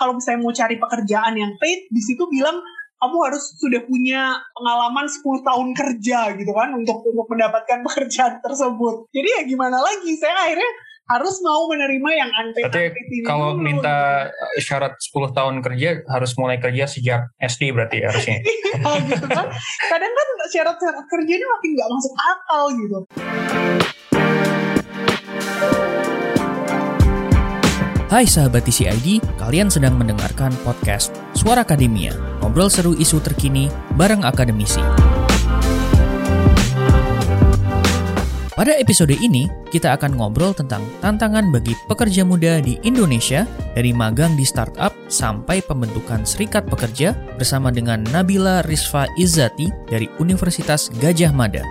kalau misalnya mau cari pekerjaan yang paid di situ bilang kamu harus sudah punya pengalaman 10 tahun kerja gitu kan untuk untuk mendapatkan pekerjaan tersebut. Jadi ya gimana lagi? Saya akhirnya harus mau menerima yang unpaid. Berarti kalau dulu. minta syarat 10 tahun kerja harus mulai kerja sejak SD berarti harusnya. Iya gitu kan. Kadang kan syarat-syarat kerjanya makin nggak masuk akal gitu. Hai sahabat TCID, kalian sedang mendengarkan podcast Suara Akademia, ngobrol seru isu terkini bareng akademisi. Pada episode ini, kita akan ngobrol tentang tantangan bagi pekerja muda di Indonesia dari magang di startup sampai pembentukan serikat pekerja bersama dengan Nabila Rizfa Izzati dari Universitas Gajah Mada.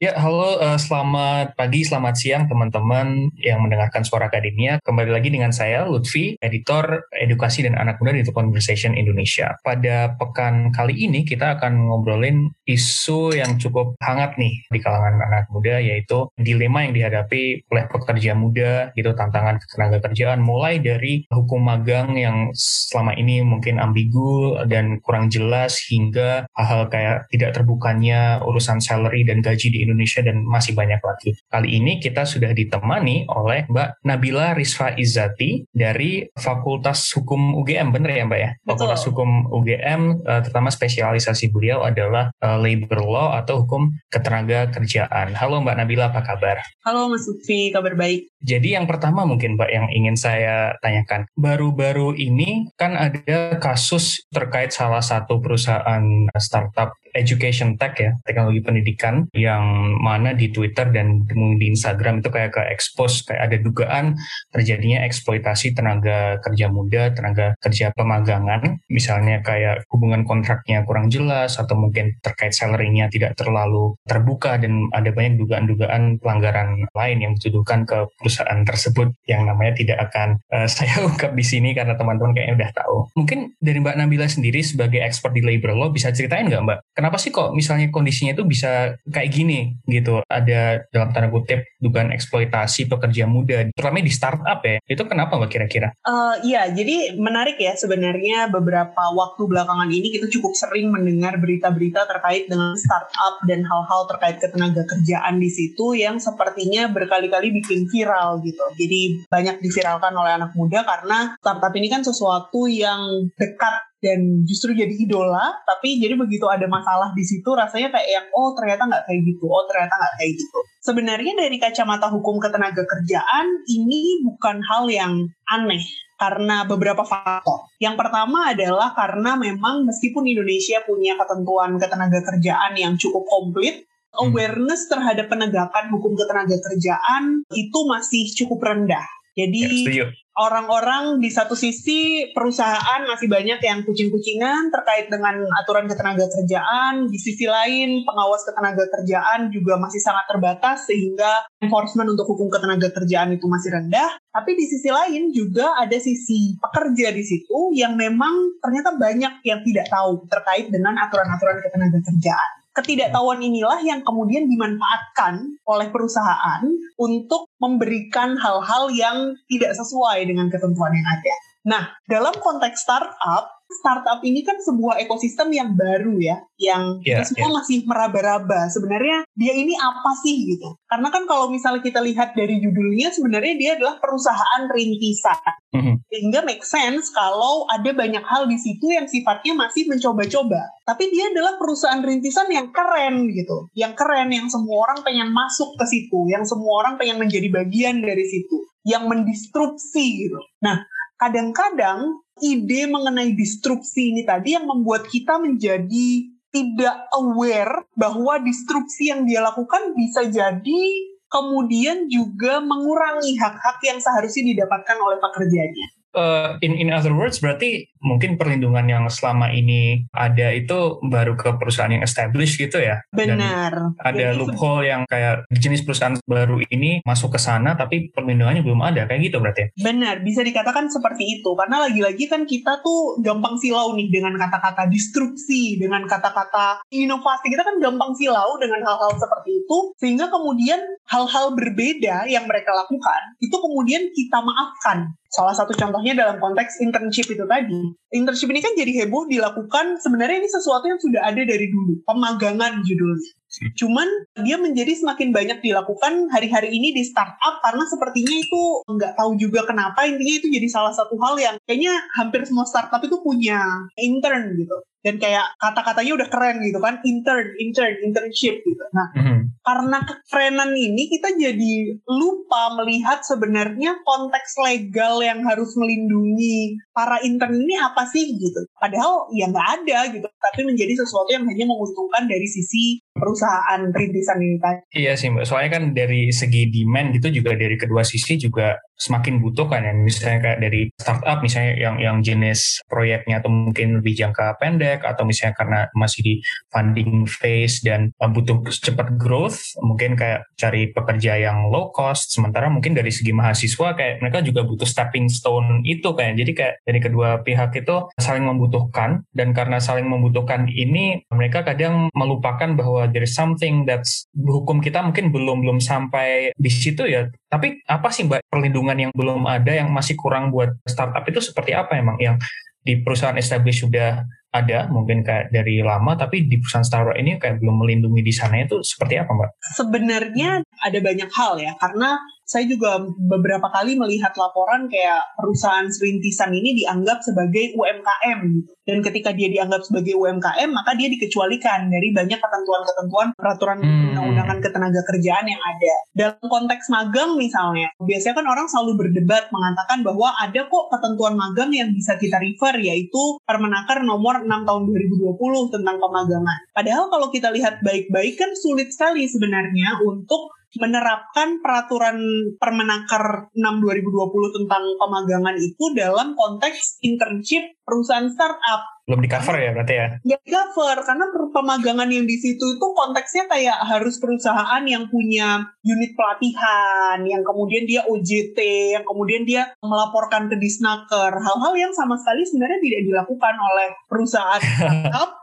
Ya, halo, uh, selamat pagi, selamat siang teman-teman yang mendengarkan Suara Akademia. Kembali lagi dengan saya, Lutfi, editor edukasi dan anak muda di The Conversation Indonesia. Pada pekan kali ini kita akan ngobrolin isu yang cukup hangat nih di kalangan anak muda, yaitu dilema yang dihadapi oleh pekerja muda, gitu, tantangan ketenaga kerjaan, mulai dari hukum magang yang selama ini mungkin ambigu dan kurang jelas, hingga hal-hal kayak tidak terbukanya urusan salary dan gaji di dan masih banyak lagi. Kali ini kita sudah ditemani oleh Mbak Nabila Rizfa Izzati dari Fakultas Hukum UGM, bener ya Mbak ya? Betul. Fakultas Hukum UGM, uh, terutama spesialisasi beliau adalah uh, Labor Law atau Hukum Ketenaga Kerjaan. Halo Mbak Nabila, apa kabar? Halo Mas Lutfi, kabar baik. Jadi yang pertama mungkin Mbak yang ingin saya tanyakan, baru-baru ini kan ada kasus terkait salah satu perusahaan startup education tech ya, teknologi pendidikan yang mana di Twitter dan di Instagram itu kayak ke expose kayak ada dugaan terjadinya eksploitasi tenaga kerja muda, tenaga kerja pemagangan, misalnya kayak hubungan kontraknya kurang jelas atau mungkin terkait salary-nya tidak terlalu terbuka dan ada banyak dugaan-dugaan pelanggaran lain yang dituduhkan ke tersebut yang namanya tidak akan uh, saya ungkap di sini karena teman-teman kayaknya udah tahu. Mungkin dari Mbak Nabila sendiri sebagai expert di labor law bisa ceritain nggak Mbak kenapa sih kok misalnya kondisinya itu bisa kayak gini gitu ada dalam tanda kutip dugaan eksploitasi pekerja muda terutama di startup ya itu kenapa mbak kira-kira? Uh, iya jadi menarik ya sebenarnya beberapa waktu belakangan ini kita cukup sering mendengar berita-berita terkait dengan startup dan hal-hal terkait ketenaga kerjaan di situ yang sepertinya berkali-kali bikin viral gitu jadi banyak diviralkan oleh anak muda karena startup ini kan sesuatu yang dekat dan justru jadi idola tapi jadi begitu ada masalah di situ rasanya kayak yang oh ternyata nggak kayak gitu oh ternyata nggak kayak gitu sebenarnya dari kacamata hukum ketenaga kerjaan ini bukan hal yang aneh karena beberapa faktor. Yang pertama adalah karena memang meskipun Indonesia punya ketentuan ketenaga kerjaan yang cukup komplit, hmm. awareness terhadap penegakan hukum ketenaga kerjaan itu masih cukup rendah. Jadi ya, orang-orang di satu sisi perusahaan masih banyak yang kucing-kucingan terkait dengan aturan ketenaga kerjaan, di sisi lain pengawas ketenaga kerjaan juga masih sangat terbatas sehingga enforcement untuk hukum ketenaga kerjaan itu masih rendah. Tapi di sisi lain juga ada sisi pekerja di situ yang memang ternyata banyak yang tidak tahu terkait dengan aturan-aturan ketenaga kerjaan ketidaktahuan inilah yang kemudian dimanfaatkan oleh perusahaan untuk memberikan hal-hal yang tidak sesuai dengan ketentuan yang ada. Nah, dalam konteks startup, startup ini kan sebuah ekosistem yang baru ya, yang yeah, kita semua yeah. masih meraba-raba. Sebenarnya dia ini apa sih gitu? Karena kan kalau misalnya kita lihat dari judulnya, sebenarnya dia adalah perusahaan rintisan. Mm-hmm. Sehingga make sense kalau ada banyak hal di situ yang sifatnya masih mencoba-coba. Tapi dia adalah perusahaan rintisan yang keren gitu, yang keren, yang semua orang pengen masuk ke situ, yang semua orang pengen menjadi bagian dari situ, yang mendistrupsi gitu. Nah, kadang-kadang ide mengenai disrupsi ini tadi yang membuat kita menjadi tidak aware bahwa disrupsi yang dia lakukan bisa jadi kemudian juga mengurangi hak-hak yang seharusnya didapatkan oleh pekerjaannya. Uh, in in other words berarti mungkin perlindungan yang selama ini ada itu baru ke perusahaan yang established gitu ya. Benar. Dan ada Jadi, loophole yang kayak jenis perusahaan baru ini masuk ke sana tapi perlindungannya belum ada kayak gitu berarti. Benar, bisa dikatakan seperti itu karena lagi-lagi kan kita tuh gampang silau nih dengan kata-kata disrupsi, dengan kata-kata inovasi. Kita kan gampang silau dengan hal-hal seperti itu sehingga kemudian hal-hal berbeda yang mereka lakukan itu kemudian kita maafkan Salah satu contohnya dalam konteks internship itu tadi. Internship ini kan jadi heboh dilakukan sebenarnya ini sesuatu yang sudah ada dari dulu. Pemagangan judulnya. Cuman dia menjadi semakin banyak dilakukan hari-hari ini di startup karena sepertinya itu nggak tahu juga kenapa intinya itu jadi salah satu hal yang kayaknya hampir semua startup itu punya intern gitu dan kayak kata-katanya udah keren gitu kan intern intern internship gitu. Nah mm-hmm. karena kekerenan ini kita jadi lupa melihat sebenarnya konteks legal yang harus melindungi para intern ini apa sih gitu. Padahal ya nggak ada gitu. Tapi menjadi sesuatu yang hanya menguntungkan dari sisi perusahaan rintisan ini tadi. Iya sih mbak. Soalnya kan dari segi demand gitu juga dari kedua sisi juga semakin butuh kan ya. Misalnya kayak dari startup misalnya yang yang jenis proyeknya atau mungkin lebih jangka pendek atau misalnya karena masih di funding phase dan butuh cepat growth mungkin kayak cari pekerja yang low cost sementara mungkin dari segi mahasiswa kayak mereka juga butuh stepping stone itu kayak. Jadi kayak dari kedua pihak itu saling membutuhkan dan karena saling membutuhkan ini mereka kadang melupakan bahwa there is something that's hukum kita mungkin belum belum sampai di situ ya. Tapi apa sih mbak perlindungan yang belum ada yang masih kurang buat startup itu seperti apa emang? Yang di perusahaan established sudah ada mungkin kayak dari lama tapi di perusahaan startup ini kayak belum melindungi di sana itu seperti apa mbak? Sebenarnya ada banyak hal ya karena saya juga beberapa kali melihat laporan kayak perusahaan serintisan ini dianggap sebagai UMKM gitu. Dan ketika dia dianggap sebagai UMKM, maka dia dikecualikan dari banyak ketentuan-ketentuan peraturan hmm. undang-undangan ketenaga kerjaan yang ada. Dalam konteks magang misalnya, biasanya kan orang selalu berdebat mengatakan bahwa ada kok ketentuan magang yang bisa kita refer yaitu Permenaker nomor 6 tahun 2020 tentang pemagangan. Padahal kalau kita lihat baik-baik kan sulit sekali sebenarnya untuk menerapkan peraturan Permenaker 6 2020 tentang pemagangan itu dalam konteks internship perusahaan startup. Belum di cover ya berarti ya? Ya di cover karena pemagangan yang di situ itu konteksnya kayak harus perusahaan yang punya unit pelatihan, yang kemudian dia OJT, yang kemudian dia melaporkan ke Disnaker, hal-hal yang sama sekali sebenarnya tidak dilakukan oleh perusahaan startup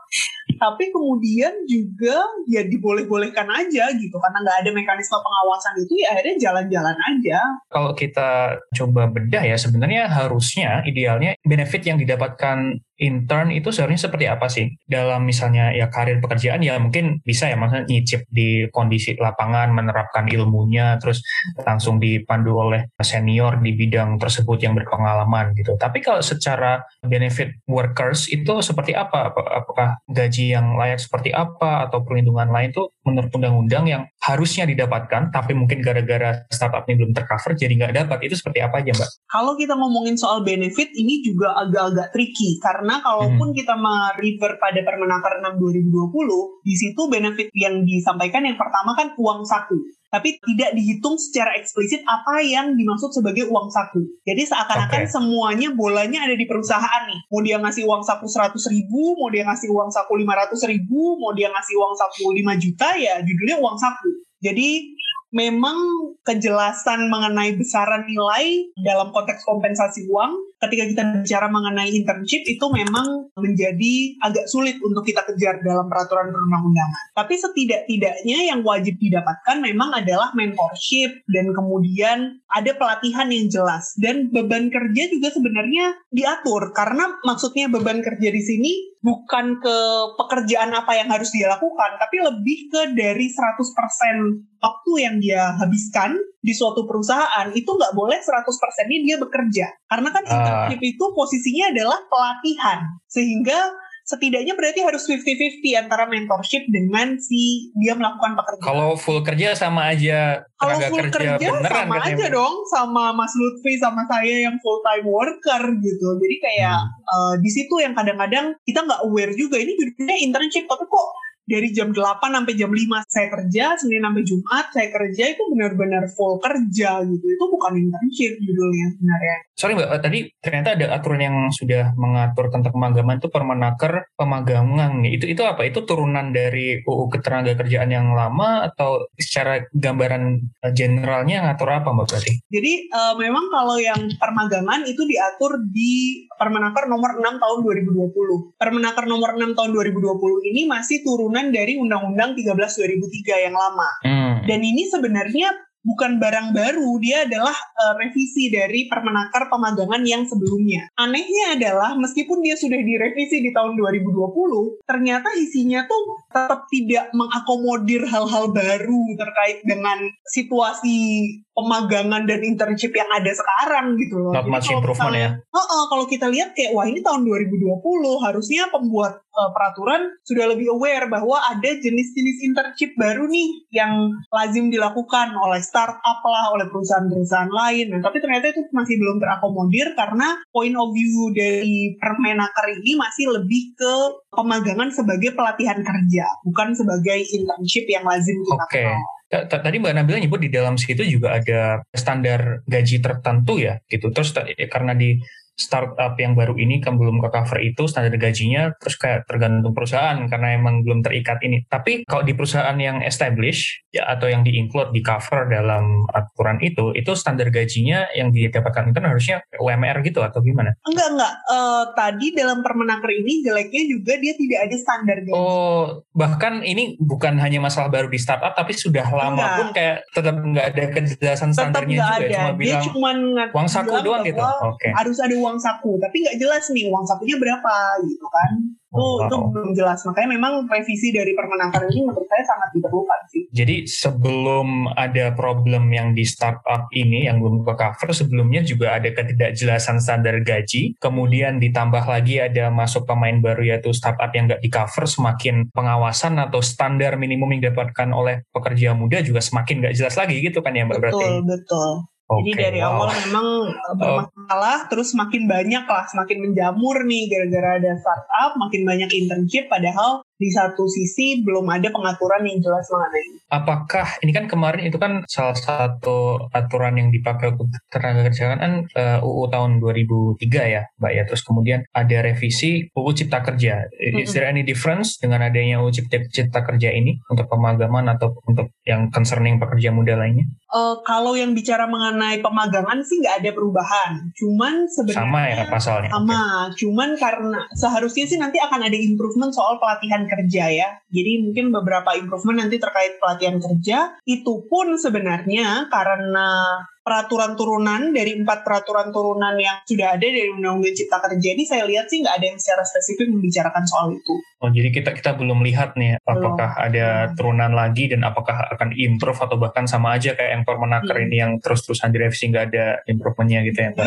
tapi kemudian juga ya diboleh-bolehkan aja gitu karena nggak ada mekanisme pengawasan itu ya akhirnya jalan-jalan aja. Kalau kita coba bedah ya sebenarnya harusnya idealnya benefit yang didapatkan intern itu sebenarnya seperti apa sih? Dalam misalnya ya karir pekerjaan ya mungkin bisa ya maksudnya nyicip di kondisi lapangan menerapkan ilmunya terus langsung dipandu oleh senior di bidang tersebut yang berpengalaman gitu. Tapi kalau secara benefit workers itu seperti apa? Apakah gaji yang layak seperti apa atau perlindungan lain tuh menurut undang-undang yang harusnya didapatkan tapi mungkin gara-gara startup ini belum tercover jadi nggak dapat itu seperti apa aja mbak? Kalau kita ngomongin soal benefit ini juga agak-agak tricky karena karena kalaupun hmm. kita merefer pada Permenaker 6 2020, di situ benefit yang disampaikan yang pertama kan uang saku. Tapi tidak dihitung secara eksplisit apa yang dimaksud sebagai uang saku. Jadi seakan-akan okay. semuanya bolanya ada di perusahaan nih. Mau dia ngasih uang saku 100 ribu, mau dia ngasih uang saku 500 ribu, mau dia ngasih uang saku 5 juta, ya judulnya uang saku. Jadi memang kejelasan mengenai besaran nilai dalam konteks kompensasi uang ketika kita bicara mengenai internship itu memang menjadi agak sulit untuk kita kejar dalam peraturan perundang-undangan. Tapi setidak-tidaknya yang wajib didapatkan memang adalah mentorship dan kemudian ada pelatihan yang jelas dan beban kerja juga sebenarnya diatur karena maksudnya beban kerja di sini bukan ke pekerjaan apa yang harus dia lakukan tapi lebih ke dari 100% waktu yang dia habiskan di suatu perusahaan itu nggak boleh 100% ini dia bekerja karena kan ah. internship uh. itu posisinya adalah pelatihan sehingga setidaknya berarti harus 50-50 antara mentorship dengan si dia melakukan pekerjaan. Kalau full kerja sama aja Kalau full kerja, kerja beneran sama aja dong sama Mas Lutfi sama saya yang full time worker gitu. Jadi kayak hmm. uh, di situ yang kadang-kadang kita nggak aware juga ini judulnya internship tapi kok dari jam 8 sampai jam 5 saya kerja, Senin sampai Jumat saya kerja itu benar-benar full kerja gitu. Itu bukan internship judulnya sebenarnya. Sorry Mbak, tadi ternyata ada aturan yang sudah mengatur tentang pemagangan itu permenaker pemagangan nih. Itu itu apa? Itu turunan dari UU ketenaga kerjaan yang lama atau secara gambaran eh, generalnya ngatur apa Mbak berarti? Jadi uh, memang kalau yang permagangan itu diatur di Permenaker nomor 6 tahun 2020. Permenaker nomor 6 tahun 2020 ini masih turunan dari Undang-Undang 13 2003 yang lama. Hmm. Dan ini sebenarnya bukan barang baru, dia adalah uh, revisi dari permenaker pemagangan yang sebelumnya. Anehnya adalah meskipun dia sudah direvisi di tahun 2020, ternyata isinya tuh tetap tidak mengakomodir hal-hal baru terkait dengan situasi pemagangan dan internship yang ada sekarang gitu loh. Not much improvement ya. Uh, uh, kalau kita lihat kayak wah ini tahun 2020 harusnya pembuat uh, peraturan sudah lebih aware bahwa ada jenis-jenis internship baru nih yang lazim dilakukan oleh startup lah, oleh perusahaan-perusahaan lain. Nah, tapi ternyata itu masih belum terakomodir karena point of view dari Permenaker ini masih lebih ke pemagangan sebagai pelatihan kerja, bukan sebagai internship yang lazim dilakukan. Okay. Tadi Mbak Nabila nyebut di dalam situ juga ada standar gaji tertentu ya gitu. Terus karena di startup yang baru ini kan belum ke cover itu standar gajinya terus kayak tergantung perusahaan karena emang belum terikat ini. Tapi kalau di perusahaan yang establish ya atau yang di-include di cover dalam aturan itu itu standar gajinya yang didapatkan itu harusnya UMR gitu atau gimana? Enggak enggak. Uh, tadi dalam Permenaker ini jeleknya juga dia tidak ada standar gaji. Oh, bahkan ini bukan hanya masalah baru di startup tapi sudah lama enggak. pun kayak tetap nggak ada kejelasan standarnya juga ya, ada. cuma bilang dia cuman uang saku doang gitu. Oke. Okay. Harus ada uang saku tapi nggak jelas nih uang sakunya berapa gitu kan. Itu oh, wow. itu belum jelas. Makanya memang revisi dari permenaker ini menurut saya sangat diperlukan sih. Jadi sebelum ada problem yang di startup ini yang belum ke cover sebelumnya juga ada ketidakjelasan standar gaji. Kemudian ditambah lagi ada masuk pemain baru yaitu startup yang nggak di cover semakin pengawasan atau standar minimum yang didapatkan oleh pekerja muda juga semakin nggak jelas lagi gitu kan ya mbak betul, berarti? Betul betul Okay, Jadi dari wow. awal memang eh, bermasalah, oh. terus makin banyak lah, semakin menjamur nih gara-gara ada startup, makin banyak internship, padahal di satu sisi belum ada pengaturan yang jelas mengenai ini. Apakah ini kan kemarin itu kan salah satu aturan yang dipakai untuk tenaga kerja kan uh, eh, UU tahun 2003 ya, Mbak ya. Terus kemudian ada revisi UU Cipta Kerja. Mm-hmm. Is there any difference dengan adanya UU Cipta, Cipta Kerja ini untuk pemagangan atau untuk yang concerning pekerja muda lainnya? Uh, kalau yang bicara mengenai pemagangan sih nggak ada perubahan. Cuman sebenarnya sama ya pasalnya. Sama, okay. cuman karena seharusnya sih nanti akan ada improvement soal pelatihan kerja ya. Jadi mungkin beberapa improvement nanti terkait pelatihan kerja. Itu pun sebenarnya karena peraturan turunan dari empat peraturan turunan yang sudah ada dari Undang-Undang Cipta Kerja ini saya lihat sih nggak ada yang secara spesifik membicarakan soal itu. Oh jadi kita kita belum lihat nih apakah belum. ada turunan lagi dan apakah akan improve atau bahkan sama aja kayak yang Permenaker hmm. ini yang terus-terusan direvisi nggak ada improvementnya gitu ya Mbak.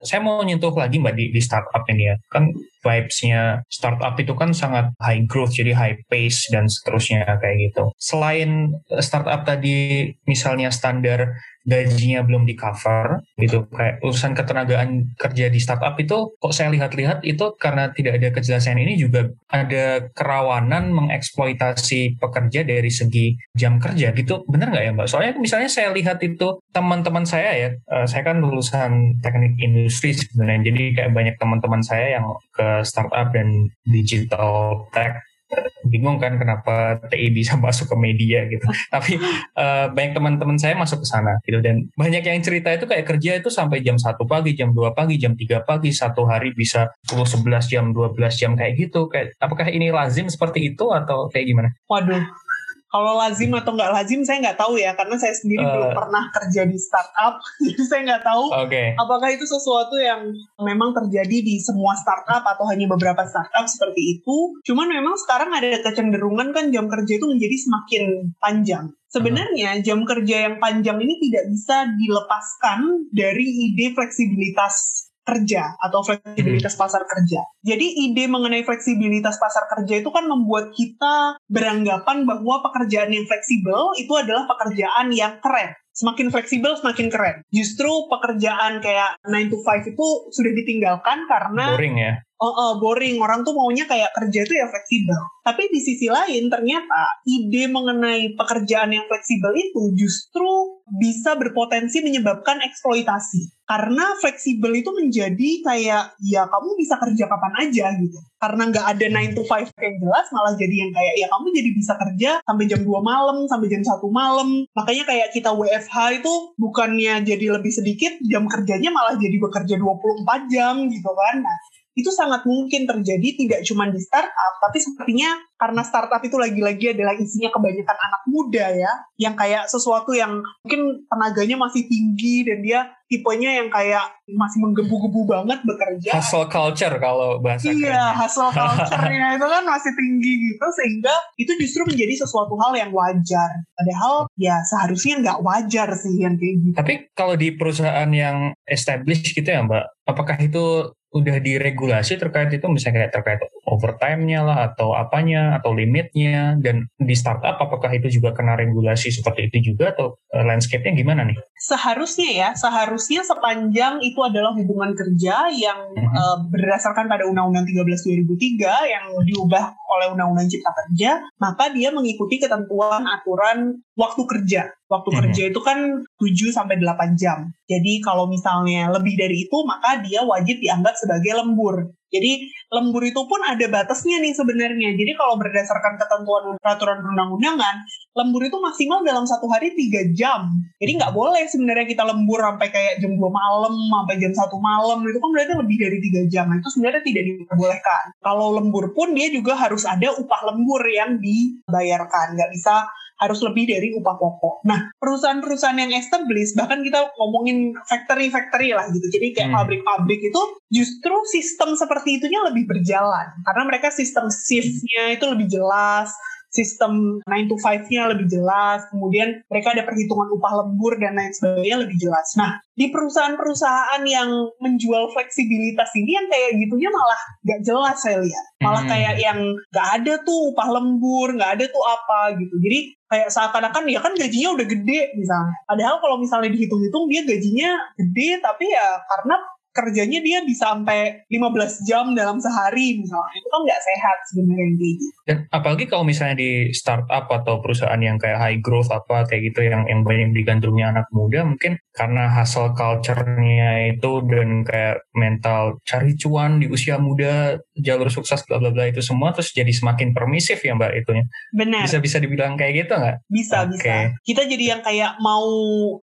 Saya mau nyentuh lagi mbak di, di startup ini ya. Kan vibes-nya startup itu kan sangat high growth jadi high pace dan seterusnya kayak gitu. Selain startup tadi misalnya standar gajinya belum di cover gitu. Kayak urusan ketenagaan kerja di startup itu kok saya lihat-lihat itu karena tidak ada kejelasan ini juga ada kerawanan mengeksploitasi pekerja dari segi jam kerja gitu. Benar nggak ya mbak? Soalnya misalnya saya lihat itu teman-teman saya ya uh, saya kan lulusan teknik industri sebenarnya. Jadi kayak banyak teman-teman saya yang ke startup dan digital tech bingung kan kenapa TI bisa masuk ke media gitu. Tapi uh, banyak teman-teman saya masuk ke sana gitu dan banyak yang cerita itu kayak kerja itu sampai jam satu pagi, jam 2 pagi, jam 3 pagi, satu hari bisa 10 11 jam, 12 jam kayak gitu. Kayak apakah ini lazim seperti itu atau kayak gimana? Waduh, kalau lazim atau nggak lazim saya nggak tahu ya karena saya sendiri uh, belum pernah kerja di startup. Jadi saya nggak tahu okay. apakah itu sesuatu yang memang terjadi di semua startup atau hanya beberapa startup seperti itu. Cuman memang sekarang ada kecenderungan kan jam kerja itu menjadi semakin panjang. Sebenarnya jam kerja yang panjang ini tidak bisa dilepaskan dari ide fleksibilitas kerja atau fleksibilitas hmm. pasar kerja. Jadi ide mengenai fleksibilitas pasar kerja itu kan membuat kita beranggapan bahwa pekerjaan yang fleksibel itu adalah pekerjaan yang keren. semakin fleksibel semakin keren. Justru pekerjaan kayak 9 to 5 itu sudah ditinggalkan karena boring ya. Oh, oh, boring. Orang tuh maunya kayak kerja itu ya fleksibel. Tapi di sisi lain ternyata ide mengenai pekerjaan yang fleksibel itu justru bisa berpotensi menyebabkan eksploitasi. Karena fleksibel itu menjadi kayak ya kamu bisa kerja kapan aja gitu. Karena nggak ada 9 to 5 yang jelas malah jadi yang kayak ya kamu jadi bisa kerja sampai jam 2 malam, sampai jam 1 malam. Makanya kayak kita WFH itu bukannya jadi lebih sedikit, jam kerjanya malah jadi bekerja 24 jam gitu kan. Nah, itu sangat mungkin terjadi tidak cuma di startup, tapi sepertinya karena startup itu lagi-lagi adalah isinya kebanyakan anak muda ya, yang kayak sesuatu yang mungkin tenaganya masih tinggi dan dia tipenya yang kayak masih menggebu-gebu banget bekerja. Hustle culture kalau bahasa Iya, hustle culture-nya itu kan masih tinggi gitu, sehingga itu justru menjadi sesuatu hal yang wajar. Padahal ya seharusnya nggak wajar sih yang kayak gitu. Tapi kalau di perusahaan yang established gitu ya Mbak, apakah itu udah diregulasi terkait itu misalnya kayak terkait overtime-nya lah atau apanya atau limitnya dan di startup apakah itu juga kena regulasi seperti itu juga atau uh, landscape-nya gimana nih? Seharusnya ya, seharusnya sepanjang itu adalah hubungan kerja yang uh-huh. uh, berdasarkan pada Undang-Undang 13 2003 yang diubah oleh Undang-Undang Cipta Kerja, maka dia mengikuti ketentuan aturan waktu kerja. Waktu hmm. kerja itu kan 7 sampai 8 jam. Jadi kalau misalnya lebih dari itu maka dia wajib dianggap sebagai lembur. Jadi lembur itu pun ada batasnya nih sebenarnya. Jadi kalau berdasarkan ketentuan peraturan perundang-undangan, lembur itu maksimal dalam satu hari tiga jam. Jadi nggak boleh sebenarnya kita lembur sampai kayak jam 2 malam, sampai jam satu malam. Itu kan berarti lebih dari tiga jam. Nah, itu sebenarnya tidak diperbolehkan. Kalau lembur pun dia juga harus ada upah lembur yang dibayarkan. Nggak bisa harus lebih dari upah pokok. Nah, perusahaan-perusahaan yang established, bahkan kita ngomongin factory-factory lah gitu. Jadi kayak hmm. pabrik-pabrik itu justru sistem seperti itunya lebih berjalan. Karena mereka sistem shift-nya itu lebih jelas, sistem 9 to 5-nya lebih jelas, kemudian mereka ada perhitungan upah lembur dan lain sebagainya lebih jelas. Nah, di perusahaan-perusahaan yang menjual fleksibilitas ini yang kayak gitunya malah gak jelas saya lihat. Malah hmm. kayak yang gak ada tuh upah lembur, gak ada tuh apa gitu. Jadi kayak seakan-akan ya kan gajinya udah gede misalnya. Padahal kalau misalnya dihitung-hitung dia gajinya gede tapi ya karena kerjanya dia bisa sampai 15 jam dalam sehari misalnya itu kan nggak sehat sebenarnya gitu. Dan apalagi kalau misalnya di startup atau perusahaan yang kayak high growth apa kayak gitu yang yang banyak digandrungi anak muda mungkin karena hasil culture-nya itu dan kayak mental cari cuan di usia muda jalur sukses bla bla bla itu semua terus jadi semakin permisif ya mbak itunya. Benar. Bisa bisa dibilang kayak gitu nggak? Bisa okay. bisa. Kita jadi yang kayak mau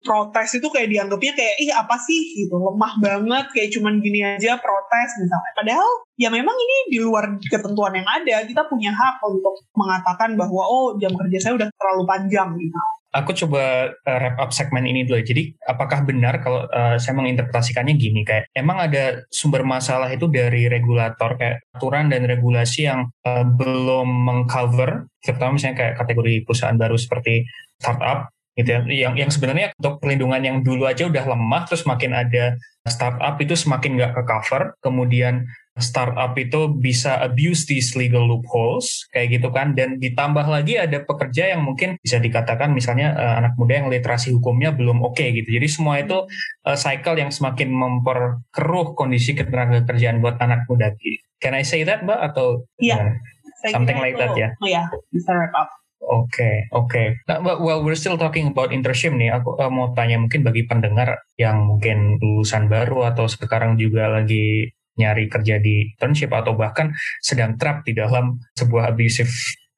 protes itu kayak dianggapnya kayak ih apa sih gitu lemah banget kayak cuman gini aja protes misalnya. Padahal ya memang ini di luar ketentuan yang ada. Kita punya hak untuk mengatakan bahwa oh jam kerja saya udah terlalu panjang gitu. Aku coba uh, wrap up segmen ini dulu. Jadi apakah benar kalau uh, saya menginterpretasikannya gini kayak emang ada sumber masalah itu dari regulator kayak aturan dan regulasi yang uh, belum mengcover terutama misalnya kayak kategori perusahaan baru seperti startup gitu ya. Yang yang sebenarnya untuk perlindungan yang dulu aja udah lemah terus makin ada startup itu semakin nggak ke cover. Kemudian startup itu bisa abuse these legal loopholes kayak gitu kan. Dan ditambah lagi ada pekerja yang mungkin bisa dikatakan misalnya uh, anak muda yang literasi hukumnya belum oke okay, gitu. Jadi semua itu uh, cycle yang semakin memperkeruh kondisi ketenaga kerjaan buat anak muda. Can I say that mbak? Atau yeah. uh, something like that ya? oh ya bisa wrap up Oke, okay, oke. Okay. Nah, well, we're still talking about internship nih. Aku uh, mau tanya mungkin bagi pendengar yang mungkin lulusan baru atau sekarang juga lagi nyari kerja di internship atau bahkan sedang trap di dalam sebuah abusive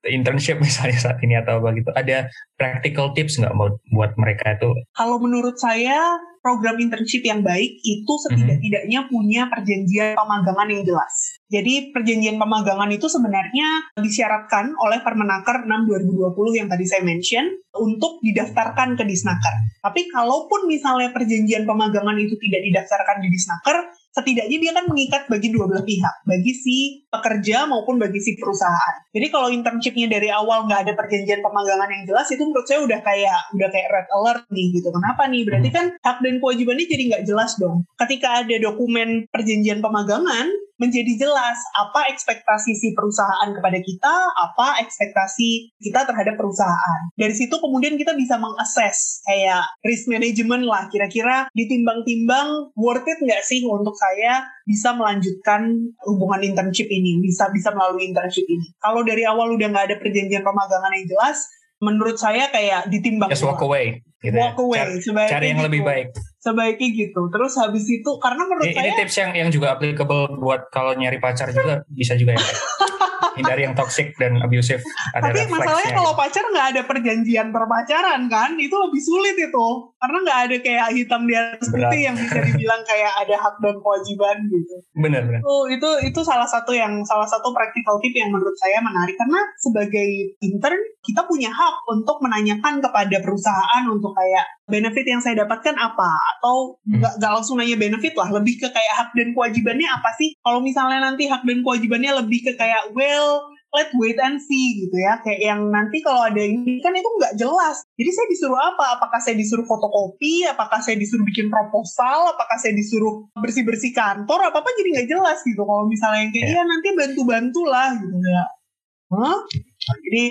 internship misalnya saat ini atau begitu. Ada practical tips nggak buat mereka itu? Kalau menurut saya program internship yang baik itu setidak-tidaknya punya perjanjian pemagangan yang jelas. Jadi perjanjian pemagangan itu sebenarnya disyaratkan oleh Permenaker 6 2020 yang tadi saya mention untuk didaftarkan ke Disnaker. Tapi kalaupun misalnya perjanjian pemagangan itu tidak didaftarkan di Disnaker, setidaknya dia kan mengikat bagi dua belah pihak, bagi si pekerja maupun bagi si perusahaan. Jadi kalau internshipnya dari awal nggak ada perjanjian pemagangan yang jelas, itu menurut saya udah kayak udah kayak red alert nih gitu. Kenapa nih? Berarti kan hak dan kewajibannya jadi nggak jelas dong. Ketika ada dokumen perjanjian pemagangan, menjadi jelas apa ekspektasi si perusahaan kepada kita, apa ekspektasi kita terhadap perusahaan. Dari situ kemudian kita bisa mengakses kayak risk management lah, kira-kira ditimbang-timbang worth it nggak sih untuk saya bisa melanjutkan hubungan internship ini, bisa bisa melalui internship ini. Kalau dari awal udah nggak ada perjanjian pemagangan yang jelas, menurut saya kayak ditimbang. Just walk away. Gitu ya. walk ya. away. Cari, cari yang gitu. lebih baik sebaiknya gitu. Terus habis itu karena menurut ini, saya ini tips yang yang juga applicable buat kalau nyari pacar juga bisa juga ya. hindari yang toxic dan abusive. Ada Tapi masalahnya kalau pacar nggak ada perjanjian perpacaran kan, itu lebih sulit itu. Karena nggak ada kayak hitam di atas putih yang bisa dibilang kayak ada hak dan kewajiban gitu. Benar benar. Oh, itu itu salah satu yang salah satu practical tip yang menurut saya menarik karena sebagai intern kita punya hak untuk menanyakan kepada perusahaan untuk kayak benefit yang saya dapatkan apa atau hmm. nggak hmm. langsung nanya benefit lah lebih ke kayak hak dan kewajibannya apa sih kalau misalnya nanti hak dan kewajibannya lebih ke kayak well let wait and see gitu ya. Kayak yang nanti kalau ada ini kan itu nggak jelas. Jadi saya disuruh apa? Apakah saya disuruh fotokopi? Apakah saya disuruh bikin proposal? Apakah saya disuruh bersih bersih kantor? Apa apa jadi nggak jelas gitu. Kalau misalnya yang kayak yeah. iya nanti bantu bantu lah gitu ya Hah? jadi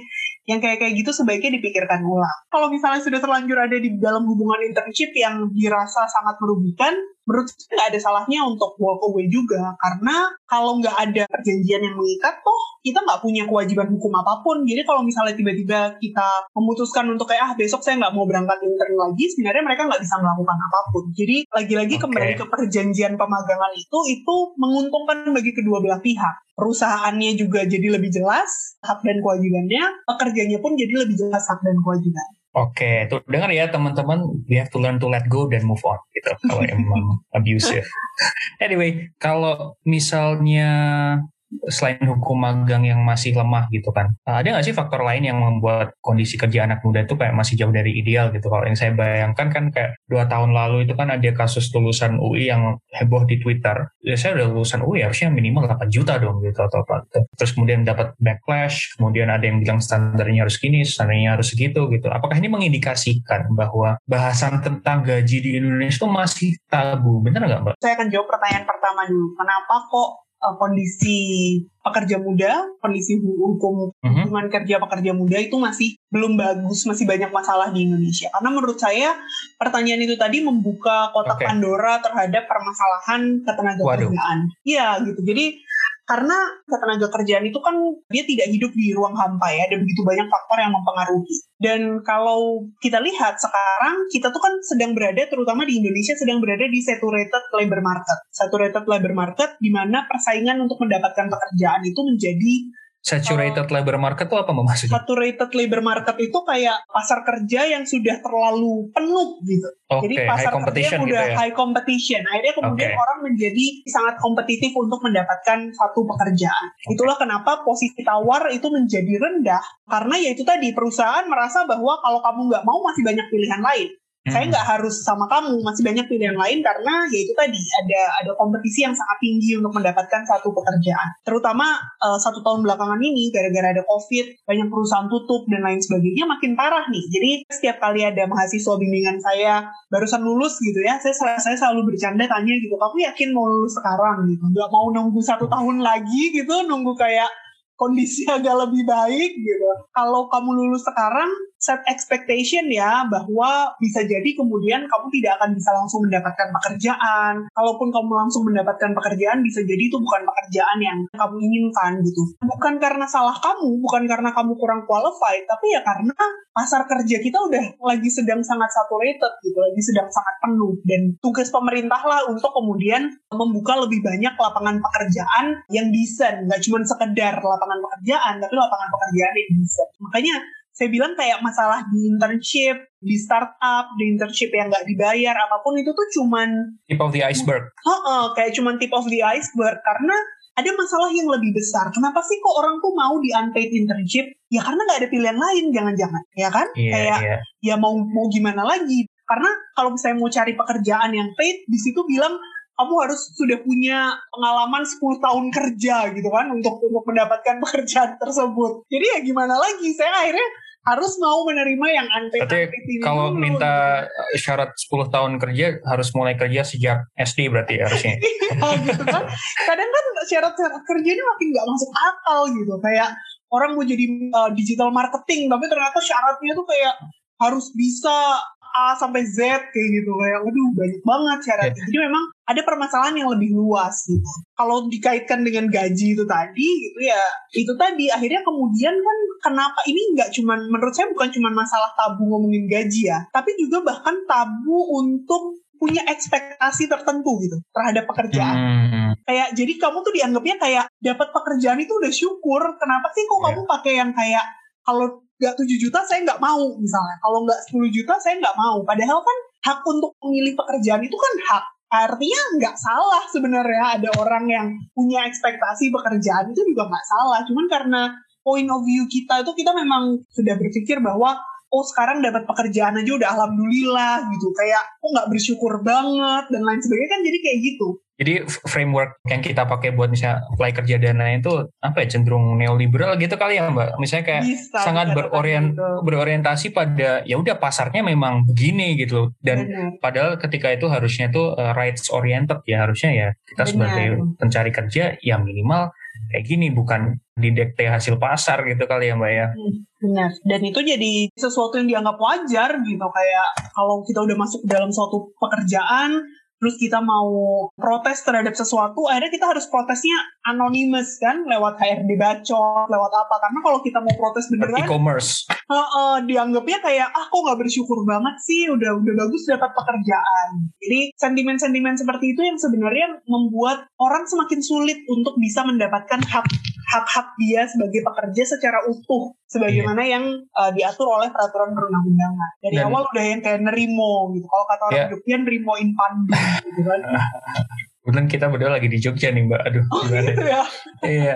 yang kayak kayak gitu sebaiknya dipikirkan ulang. Kalau misalnya sudah terlanjur ada di dalam hubungan internship yang dirasa sangat merugikan, menurut saya nggak ada salahnya untuk walk away juga karena kalau nggak ada perjanjian yang mengikat toh kita nggak punya kewajiban hukum apa pun jadi kalau misalnya tiba-tiba kita memutuskan untuk kayak ah besok saya nggak mau berangkat intern lagi sebenarnya mereka nggak bisa melakukan apa pun jadi lagi-lagi okay. kembali ke perjanjian pemagangan itu itu menguntungkan bagi kedua belah pihak perusahaannya juga jadi lebih jelas hak dan kewajibannya pekerjanya pun jadi lebih jelas hak dan kewajiban Oke, tuh dengar ya teman-teman, we have to learn to let go dan move on gitu. Kalau emang abusive. anyway, kalau misalnya selain hukum magang yang masih lemah gitu kan, ada nggak sih faktor lain yang membuat kondisi kerja anak muda itu kayak masih jauh dari ideal gitu? Kalau yang saya bayangkan kan kayak dua tahun lalu itu kan ada kasus lulusan UI yang heboh di Twitter. Ya saya udah lulusan UI harusnya minimal 8 juta dong gitu atau apa. Terus kemudian dapat backlash, kemudian ada yang bilang standarnya harus gini, standarnya harus segitu gitu. Apakah ini mengindikasikan bahwa bahasan tentang gaji di Indonesia itu masih tabu? Benar nggak Mbak? Saya akan jawab pertanyaan pertama dulu. Kenapa kok uh, kondisi pekerja muda, kondisi hukum mhm. hubungan kerja pekerja muda itu masih belum bagus, masih banyak masalah di Indonesia. Karena menurut saya pertanyaan itu tadi membuka kotak okay. Pandora terhadap permasalahan ketenaga kerjaan. Iya gitu. Jadi karena ketenaga kerjaan itu kan dia tidak hidup di ruang hampa ya, ada begitu banyak faktor yang mempengaruhi. Dan kalau kita lihat sekarang, kita tuh kan sedang berada, terutama di Indonesia, sedang berada di saturated labor market. Saturated labor market di mana persaingan untuk mendapatkan pekerjaan itu menjadi Saturated uh, labor market itu apa maksudnya? Saturated labor market itu kayak pasar kerja yang sudah terlalu penuh gitu. Okay, Jadi pasar kerja yang udah gitu ya? high competition. Akhirnya kemudian okay. orang menjadi sangat kompetitif untuk mendapatkan satu pekerjaan. Okay. Itulah kenapa posisi tawar itu menjadi rendah karena ya itu tadi perusahaan merasa bahwa kalau kamu nggak mau masih banyak pilihan lain. Hmm. Saya nggak harus sama kamu, masih banyak pilihan lain karena ya itu tadi ada ada kompetisi yang sangat tinggi untuk mendapatkan satu pekerjaan. Terutama uh, satu tahun belakangan ini gara-gara ada COVID, banyak perusahaan tutup dan lain sebagainya makin parah nih. Jadi setiap kali ada mahasiswa bimbingan saya barusan lulus gitu ya, saya saya selalu bercanda tanya gitu, kamu yakin mau lulus sekarang gitu? Gak mau nunggu satu tahun lagi gitu, nunggu kayak kondisi agak lebih baik gitu. Kalau kamu lulus sekarang, set expectation ya bahwa bisa jadi kemudian kamu tidak akan bisa langsung mendapatkan pekerjaan. Kalaupun kamu langsung mendapatkan pekerjaan, bisa jadi itu bukan pekerjaan yang kamu inginkan gitu. Bukan karena salah kamu, bukan karena kamu kurang qualified, tapi ya karena pasar kerja kita udah lagi sedang sangat saturated gitu, lagi sedang sangat penuh. Dan tugas pemerintah lah untuk kemudian membuka lebih banyak lapangan pekerjaan yang decent, nggak cuma sekedar lapangan pekerjaan, tapi lapangan pekerjaan yang decent. Makanya saya bilang kayak masalah di internship, di startup, di internship yang nggak dibayar, apa pun itu tuh cuman tip of the iceberg. Uh, uh, kayak cuman tip of the iceberg karena ada masalah yang lebih besar. Kenapa sih kok orang tuh mau di unpaid internship? Ya karena nggak ada pilihan lain, jangan-jangan, ya kan? Yeah, kayak yeah. ya mau mau gimana lagi? Karena kalau misalnya mau cari pekerjaan yang paid, di situ bilang kamu harus sudah punya pengalaman 10 tahun kerja gitu kan untuk untuk mendapatkan pekerjaan tersebut. Jadi ya gimana lagi? Saya akhirnya harus mau menerima yang anti Berarti kalau dulu, minta gitu. syarat 10 tahun kerja harus mulai kerja sejak SD berarti harusnya. Iya gitu kan. Kadang kan syarat-syarat kerja ini makin nggak masuk akal gitu. Kayak orang mau jadi uh, digital marketing tapi ternyata syaratnya tuh kayak harus bisa A sampai Z kayak gitu kayak waduh banyak banget syaratnya. Yeah. Jadi memang ada permasalahan yang lebih luas gitu. Kalau dikaitkan dengan gaji itu tadi gitu ya itu tadi akhirnya kemudian kan kenapa ini nggak cuman menurut saya bukan cuma masalah tabu ngomongin gaji ya, tapi juga bahkan tabu untuk punya ekspektasi tertentu gitu terhadap pekerjaan. Hmm. Kayak jadi kamu tuh dianggapnya kayak dapat pekerjaan itu udah syukur. Kenapa sih kok yeah. kamu pakai yang kayak kalau nggak 7 juta saya nggak mau misalnya. Kalau nggak 10 juta saya nggak mau. Padahal kan hak untuk memilih pekerjaan itu kan hak. Artinya nggak salah sebenarnya ada orang yang punya ekspektasi pekerjaan itu juga nggak salah. Cuman karena point of view kita itu kita memang sudah berpikir bahwa oh sekarang dapat pekerjaan aja udah alhamdulillah gitu kayak oh nggak bersyukur banget dan lain sebagainya kan jadi kayak gitu jadi framework yang kita pakai buat misalnya apply kerja dana itu apa ya cenderung neoliberal gitu kali ya mbak misalnya kayak Bisa, sangat berorient gitu. berorientasi pada ya udah pasarnya memang begini gitu dan Benar. padahal ketika itu harusnya tuh uh, rights oriented ya harusnya ya kita Benar. sebagai pencari kerja ya minimal kayak gini bukan didekte hasil pasar gitu kali ya mbak ya hmm, benar dan itu jadi sesuatu yang dianggap wajar gitu kayak kalau kita udah masuk dalam suatu pekerjaan terus kita mau protes terhadap sesuatu, akhirnya kita harus protesnya anonymous kan, lewat HRD bacot, lewat apa? Karena kalau kita mau protes beneran, e-commerce, uh, uh, dianggapnya kayak ah kok nggak bersyukur banget sih, udah udah bagus dapat pekerjaan. Jadi sentimen-sentimen seperti itu yang sebenarnya membuat orang semakin sulit untuk bisa mendapatkan hak hak-hak dia sebagai pekerja secara utuh sebagaimana yeah. yang uh, diatur oleh peraturan perundang-undangan. Dari Dan, awal udah yang kayak nerimo gitu. Kalau kata orang yeah. Jogja nerimo in pandu gitu kan. Kebetulan kita berdua lagi di Jogja nih Mbak. Aduh, oh, gimana gitu ya? Iya.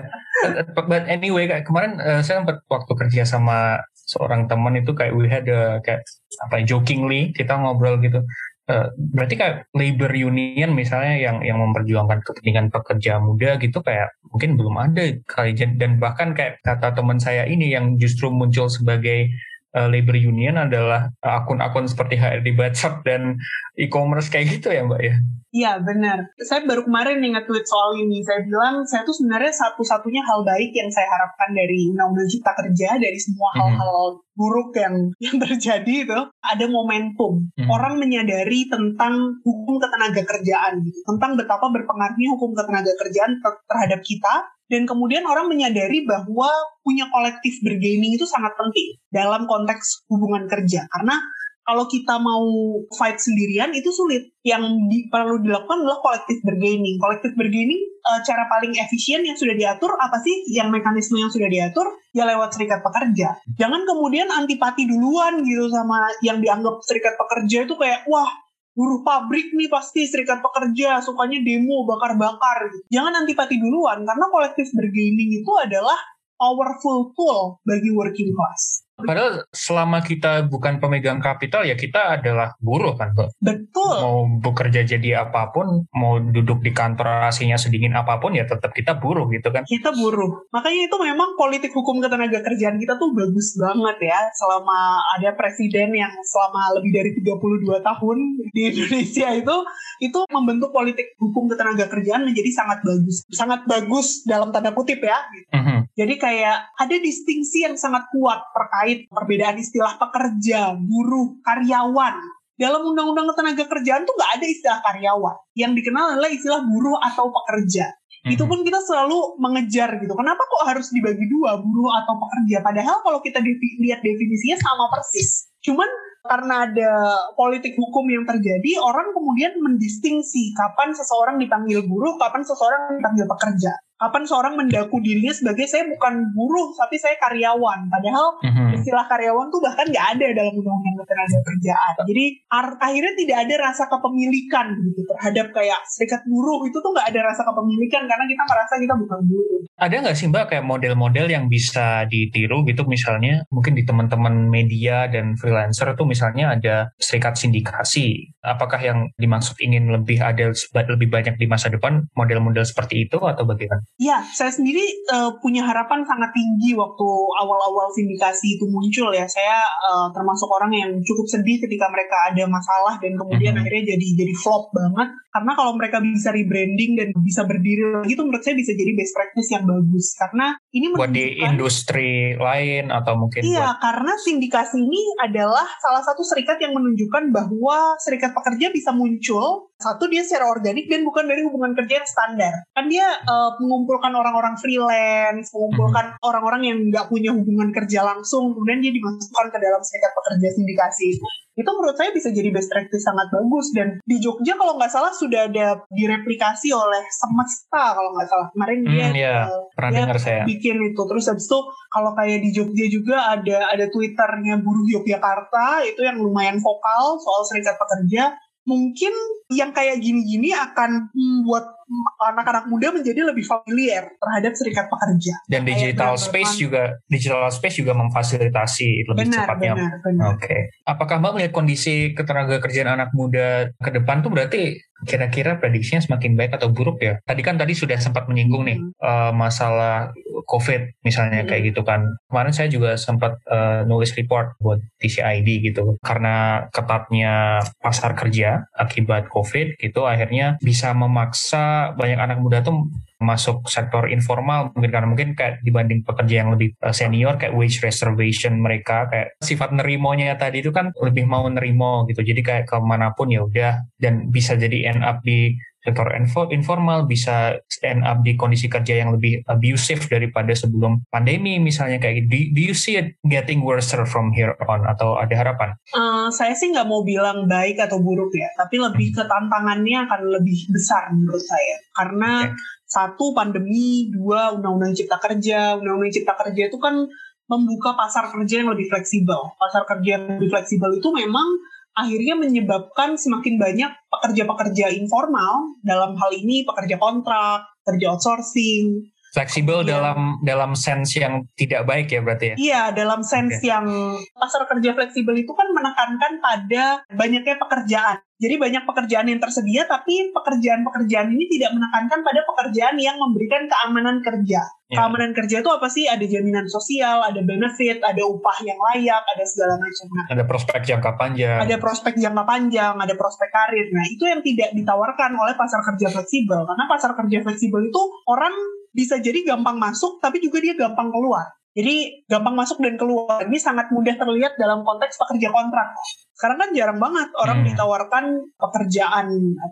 But anyway, kayak kemarin uh, saya sempat waktu kerja sama seorang teman itu kayak we had a, kayak apa ya, jokingly kita ngobrol gitu Uh, berarti kayak labor union misalnya yang yang memperjuangkan kepentingan pekerja muda gitu kayak mungkin belum ada kali. Dan bahkan kayak kata teman saya ini yang justru muncul sebagai uh, labor union adalah akun-akun seperti HRD Bacot dan e-commerce kayak gitu ya Mbak ya? Iya benar. Saya baru kemarin nih nge-tweet soal ini. Saya bilang saya tuh sebenarnya satu-satunya hal baik yang saya harapkan dari Undang-Undang Cipta Kerja dari semua -hmm. hal-hal buruk yang yang terjadi itu ada momentum. Mm -hmm. Orang menyadari tentang hukum ketenaga kerjaan gitu, tentang betapa berpengaruhnya hukum ketenaga kerjaan ter terhadap kita dan kemudian orang menyadari bahwa punya kolektif bergaining itu sangat penting dalam konteks hubungan kerja karena kalau kita mau fight sendirian itu sulit. Yang di, perlu dilakukan adalah kolektif bergaining. Kolektif bergaining e, cara paling efisien yang sudah diatur apa sih? Yang mekanisme yang sudah diatur ya lewat serikat pekerja. Jangan kemudian antipati duluan gitu sama yang dianggap serikat pekerja itu kayak wah buruh pabrik nih pasti serikat pekerja sukanya demo bakar-bakar gitu. Jangan antipati duluan karena kolektif bergaining itu adalah powerful tool bagi working class. Padahal selama kita bukan pemegang kapital ya kita adalah buruh kan Mbak. Betul. Mau bekerja jadi apa pun, mau duduk di kantor aslinya sedingin apa pun ya tetap kita buruh gitu kan. Kita buruh. Makanya itu memang politik hukum ketenaga kerjaan kita tuh bagus banget ya. Selama ada presiden yang selama lebih dari 32 tahun di Indonesia itu itu membentuk politik hukum ketenaga kerjaan menjadi sangat bagus. Sangat bagus dalam tanda kutip ya. Gitu. Mm -hmm. Jadi kayak ada distingsi yang sangat kuat terkait terkait perbedaan istilah pekerja, buruh, karyawan. Dalam undang-undang ketenaga kerjaan tuh nggak ada istilah karyawan. Yang dikenal adalah istilah buruh atau pekerja. Mm-hmm. Itu pun kita selalu mengejar gitu. Kenapa kok harus dibagi dua, buruh atau pekerja? Padahal kalau kita defi- lihat definisinya sama persis. Cuman karena ada politik hukum yang terjadi, orang kemudian mendistingsi kapan seseorang dipanggil buruh, kapan seseorang dipanggil pekerja kapan seorang mendaku dirinya sebagai saya bukan buruh tapi saya karyawan. Padahal mm-hmm. istilah karyawan tuh bahkan nggak ada dalam undang-undang ketenaga kerjaan. Jadi akhirnya tidak ada rasa kepemilikan gitu terhadap kayak serikat buruh. Itu tuh nggak ada rasa kepemilikan karena kita merasa kita bukan buruh ada nggak sih mbak kayak model-model yang bisa ditiru gitu? Misalnya mungkin di teman-teman media dan freelancer tuh misalnya ada serikat sindikasi. Apakah yang dimaksud ingin lebih ada lebih banyak di masa depan model-model seperti itu atau bagaimana Ya, saya sendiri uh, punya harapan sangat tinggi waktu awal-awal sindikasi itu muncul ya. Saya uh, termasuk orang yang cukup sedih ketika mereka ada masalah dan kemudian mm -hmm. akhirnya jadi jadi flop banget. Karena kalau mereka bisa rebranding dan bisa berdiri lagi itu menurut saya bisa jadi best practice yang bagus. Karena ini buat di industri lain atau mungkin Iya, buat... karena sindikasi ini adalah salah satu serikat yang menunjukkan bahwa serikat pekerja bisa muncul satu dia secara organik dan bukan dari hubungan kerja yang standar. Kan dia uh, mengumpulkan orang-orang freelance, mengumpulkan mm-hmm. orang-orang yang nggak punya hubungan kerja langsung, kemudian dia dimasukkan ke dalam serikat pekerja sindikasi. Itu menurut saya bisa jadi best practice sangat bagus dan di Jogja kalau nggak salah sudah ada direplikasi oleh Semesta kalau nggak salah kemarin hmm, dia yeah. uh, dia saya. bikin itu terus habis itu kalau kayak di Jogja juga ada ada twitternya buruh Yogyakarta itu yang lumayan vokal soal serikat pekerja mungkin yang kayak gini-gini akan membuat anak-anak muda menjadi lebih familiar terhadap serikat pekerja. Dan digital space juga digital space juga memfasilitasi lebih benar, cepatnya. Benar, benar. Oke. Okay. Apakah Mbak melihat kondisi ketenaga kerjaan anak muda ke depan tuh berarti kira-kira prediksinya semakin baik atau buruk ya? Tadi kan tadi sudah sempat menyinggung nih hmm. uh, masalah COVID misalnya hmm. kayak gitu kan. Kemarin saya juga sempat uh, nulis report buat TCID gitu karena ketatnya pasar kerja akibat COVID gitu akhirnya bisa memaksa banyak anak muda tuh masuk sektor informal mungkin karena mungkin kayak dibanding pekerja yang lebih eh, senior kayak wage reservation mereka kayak sifat nerimonya tadi itu kan lebih mau nerimo gitu jadi kayak ke mana pun ya udah dan bisa jadi end up di sektor informal bisa end up di kondisi kerja yang lebih abusive daripada sebelum pandemi misalnya kayak do, do you see it getting worse from here on atau ada harapan? Uh, saya sih nggak mau bilang baik atau buruk ya, tapi lebih hmm. ke tantangannya akan lebih besar menurut saya karena okay. Satu pandemi, dua undang-undang cipta kerja, undang-undang cipta kerja itu kan membuka pasar kerja yang lebih fleksibel. Pasar kerja yang lebih fleksibel itu memang akhirnya menyebabkan semakin banyak pekerja-pekerja informal dalam hal ini pekerja kontrak, pekerja outsourcing. Fleksibel ya. dalam dalam sense yang tidak baik ya berarti ya? Iya, dalam sense okay. yang pasar kerja fleksibel itu kan menekankan pada banyaknya pekerjaan. Jadi banyak pekerjaan yang tersedia, tapi pekerjaan-pekerjaan ini tidak menekankan pada pekerjaan yang memberikan keamanan kerja. Yeah. Keamanan kerja itu apa sih? Ada jaminan sosial, ada benefit, ada upah yang layak, ada segala macam. Nah, ada prospek jangka panjang. Ada prospek jangka panjang, ada prospek karir. Nah itu yang tidak ditawarkan oleh pasar kerja fleksibel. Karena pasar kerja fleksibel itu orang bisa jadi gampang masuk, tapi juga dia gampang keluar. Jadi gampang masuk dan keluar ini sangat mudah terlihat dalam konteks pekerja kontrak. Sekarang kan jarang banget orang hmm. ditawarkan pekerjaan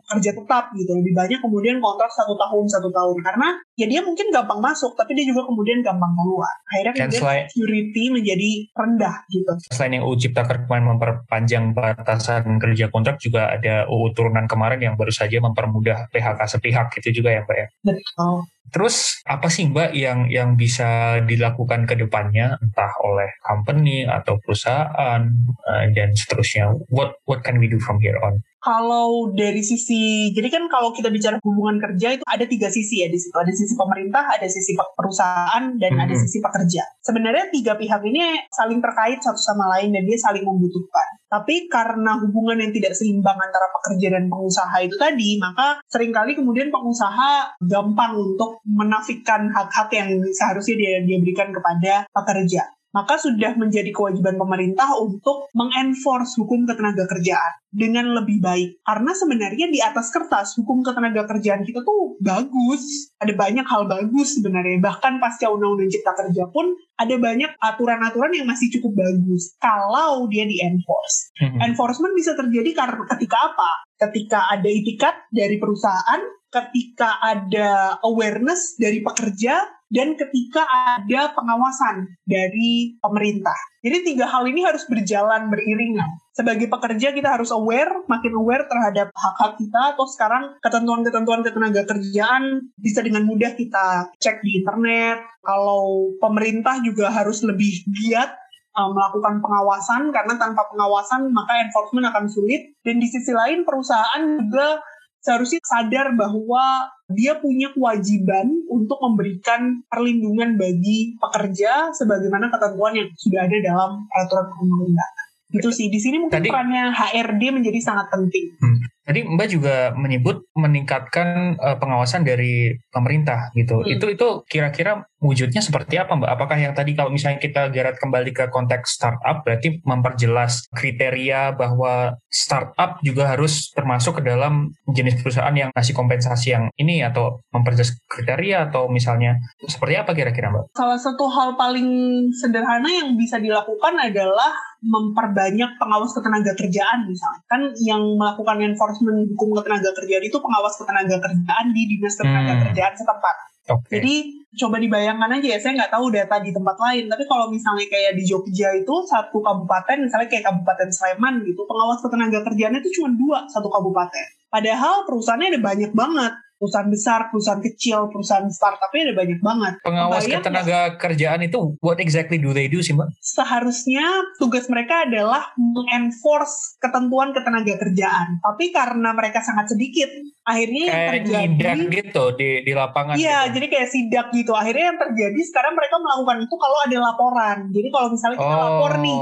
pekerja tetap gitu. Lebih banyak kemudian kontrak satu tahun satu tahun karena ya dia mungkin gampang masuk tapi dia juga kemudian gampang keluar. Akhirnya kemudian selain, security menjadi rendah gitu. Selain yang UU Cipta Kerja memperpanjang batasan kerja kontrak juga ada UU turunan kemarin yang baru saja mempermudah PHK sepihak itu juga ya Mbak ya. Betul. Terus apa sih Mbak yang yang bisa dilakukan ke depannya entah oleh company atau perusahaan uh, dan seterusnya? What what can we do from here on? kalau dari sisi jadi kan kalau kita bicara hubungan kerja itu ada tiga sisi ya di situ. Ada sisi pemerintah ada sisi perusahaan dan mm-hmm. ada sisi pekerja. Sebenarnya tiga pihak ini saling terkait satu sama lain dan dia saling membutuhkan. Tapi karena hubungan yang tidak seimbang antara pekerja dan pengusaha itu tadi maka sering kali kemudian pengusaha gampang untuk menafikan hak-hak yang seharusnya dia dia berikan kepada pekerja maka sudah menjadi kewajiban pemerintah untuk mengenforce hukum ketenaga kerjaan dengan lebih baik. Karena sebenarnya di atas kertas hukum ketenaga kerjaan kita tuh bagus. Ada banyak hal bagus sebenarnya. Bahkan pasca undang-undang cipta kerja pun ada banyak aturan-aturan yang masih cukup bagus kalau dia di enforce. Enforcement bisa terjadi karena ketika apa? Ketika ada itikat dari perusahaan, ketika ada awareness dari pekerja, dan ketika ada pengawasan dari pemerintah. Jadi tiga hal ini harus berjalan beriringan. Sebagai pekerja kita harus aware, makin aware terhadap hak-hak kita, atau sekarang ketentuan-ketentuan ketenaga kerjaan bisa dengan mudah kita cek di internet. Kalau pemerintah juga harus lebih giat uh, melakukan pengawasan karena tanpa pengawasan maka enforcement akan sulit dan di sisi lain perusahaan juga seharusnya sadar bahwa dia punya kewajiban untuk memberikan perlindungan bagi pekerja sebagaimana ketentuan yang sudah ada dalam peraturan perundang-undangan. Gitu sih. Di sini mungkin Tadi, perannya HRD menjadi sangat penting. Hmm. Tadi Mbak juga menyebut meningkatkan uh, pengawasan dari pemerintah gitu. Hmm. Itu itu kira-kira wujudnya seperti apa Mbak? Apakah yang tadi kalau misalnya kita geret kembali ke konteks startup berarti memperjelas kriteria bahwa startup juga harus termasuk ke dalam jenis perusahaan yang ngasih kompensasi yang ini atau memperjelas kriteria atau misalnya seperti apa kira-kira Mbak? Salah satu hal paling sederhana yang bisa dilakukan adalah memperbanyak pengawas ketenaga kerjaan misalnya. Kan yang melakukan enforcement hukum ketenaga kerjaan itu pengawas ketenaga kerjaan di dinas ketenaga hmm. kerjaan setempat. Okay. Jadi coba dibayangkan aja ya, saya nggak tahu data di tempat lain, tapi kalau misalnya kayak di Jogja itu satu kabupaten, misalnya kayak Kabupaten Sleman gitu, pengawas ketenaga kerjaannya itu cuma dua satu kabupaten. Padahal perusahaannya ada banyak banget perusahaan besar, perusahaan kecil, perusahaan startupnya ada banyak banget. Pengawas Kebayang ketenaga ya? kerjaan itu what exactly do they do sih mbak? Seharusnya tugas mereka adalah mengenforce ketentuan ketenaga kerjaan. Tapi karena mereka sangat sedikit, akhirnya kayak yang terjadi gitu di di lapangan. Iya, gitu. jadi kayak sidak gitu. Akhirnya yang terjadi sekarang mereka melakukan itu kalau ada laporan. Jadi kalau misalnya kita oh. lapor nih,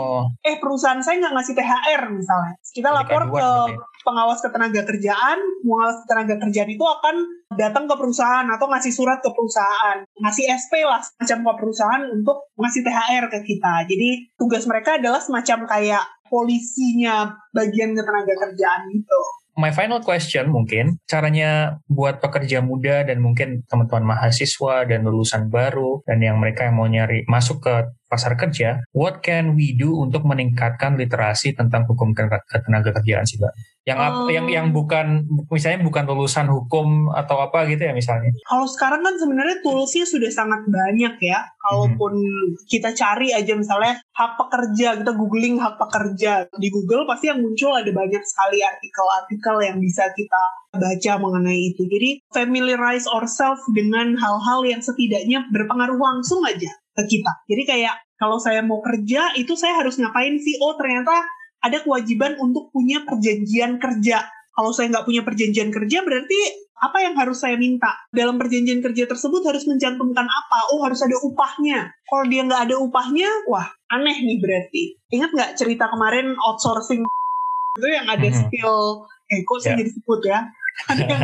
eh perusahaan saya nggak ngasih THR misalnya, kita lapor ke pengawas ketenaga kerjaan, pengawas ketenaga kerjaan itu akan datang ke perusahaan atau ngasih surat ke perusahaan, ngasih SP lah semacam ke perusahaan untuk ngasih THR ke kita. Jadi tugas mereka adalah semacam kayak polisinya bagian ketenaga kerjaan gitu my final question mungkin caranya buat pekerja muda dan mungkin teman-teman mahasiswa dan lulusan baru dan yang mereka yang mau nyari masuk ke pasar kerja, what can we do untuk meningkatkan literasi tentang hukum ketenaga kerjaan sih, Mbak? Yang um, yang yang bukan misalnya bukan lulusan hukum atau apa gitu ya misalnya. Kalau sekarang kan sebenarnya toolsnya sudah sangat banyak ya. Kalaupun hmm. kita cari aja misalnya hak pekerja, kita googling hak pekerja di Google pasti yang muncul ada banyak sekali artikel-artikel yang bisa kita baca mengenai itu. Jadi familiarize ourselves dengan hal-hal yang setidaknya berpengaruh langsung aja ke kita. Jadi kayak kalau saya mau kerja itu saya harus ngapain sih? Oh ternyata ada kewajiban untuk punya perjanjian kerja. Kalau saya nggak punya perjanjian kerja, berarti apa yang harus saya minta? Dalam perjanjian kerja tersebut harus mencantumkan apa? Oh, harus ada upahnya. Kalau dia nggak ada upahnya, wah, aneh nih berarti. Ingat nggak cerita kemarin outsourcing itu yang ada mm -hmm. skill, eh kok saya yeah. jadi sebut ya? Ada yang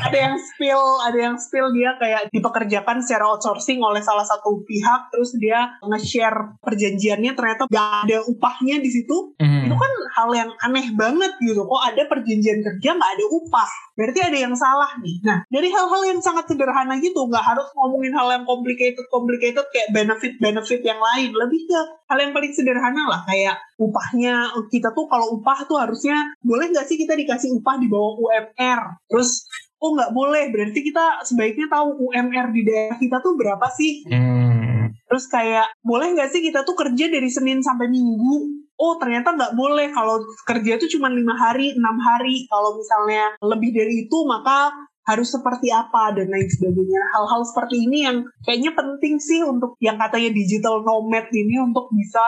ada yang spill ada yang spill dia kayak dipekerjakan secara outsourcing oleh salah satu pihak terus dia nge-share perjanjiannya ternyata gak ada upahnya di situ mm. Itu kan hal yang aneh banget gitu. Kok ada perjanjian kerja gak ada upah. Berarti ada yang salah nih. Nah dari hal-hal yang sangat sederhana gitu nggak harus ngomongin hal yang complicated complicated kayak benefit benefit yang lain. Lebih ke hal yang paling sederhana lah kayak upahnya. Kita tuh kalau upah tuh harusnya boleh nggak sih kita dikasih upah di bawah UMR terus oh nggak boleh. Berarti kita sebaiknya tahu UMR di daerah kita tuh berapa sih? Hmm. terus kayak boleh nggak sih kita tuh kerja dari Senin sampai Minggu oh ternyata nggak boleh. Kalau kerja itu cuma lima hari enam hari. Kalau misalnya lebih dari itu maka harus seperti apa dan lain sebagainya. Hal-hal seperti ini yang kayaknya penting sih untuk yang katanya digital nomad ini untuk bisa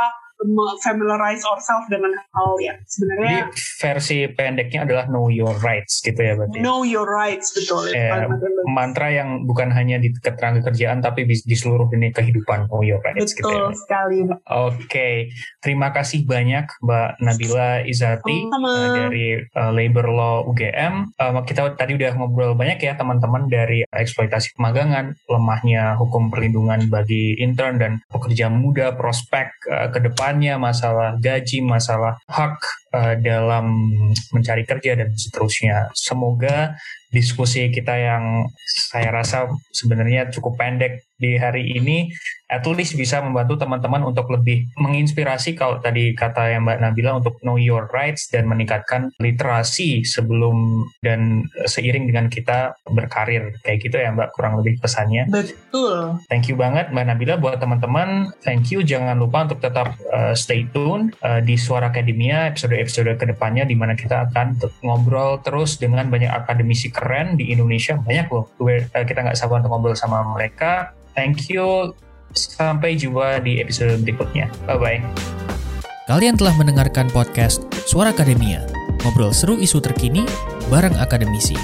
familiarize ourselves dengan hal yang sebenarnya Jadi versi pendeknya adalah know your rights gitu ya berarti. Know your rights betul. Eh, mantra yang bukan hanya di keterangan kerjaan tapi di seluruh ini kehidupan know your rights betul gitu ya. sekali. Oke, okay. terima kasih banyak Mbak Nabila Izati uh, dari uh, Labor Law UGM. Uh, kita tadi udah ngobrol banyak ya teman-teman dari eksploitasi pemagangan, lemahnya hukum perlindungan bagi intern dan pekerja muda, prospek uh, ke depan kehidupannya, masalah gaji, masalah hak uh, dalam mencari kerja dan seterusnya. Semoga diskusi kita yang saya rasa sebenarnya cukup pendek di hari ini at least bisa membantu teman-teman untuk lebih menginspirasi kalau tadi kata yang Mbak Nabila untuk know your rights dan meningkatkan literasi sebelum dan seiring dengan kita berkarir kayak gitu ya Mbak kurang lebih pesannya. Betul. Thank you banget Mbak Nabila buat teman-teman. Thank you jangan lupa untuk tetap uh, stay tune uh, di Suara Akademia episode-episode ke depannya di mana kita akan ngobrol terus dengan banyak akademisi keren di Indonesia banyak loh. Uh, kita nggak sabar untuk ngobrol sama mereka. Thank you Sampai jumpa di episode berikutnya. Bye-bye. Kalian telah mendengarkan podcast Suara Akademia. Ngobrol seru isu terkini bareng akademisi.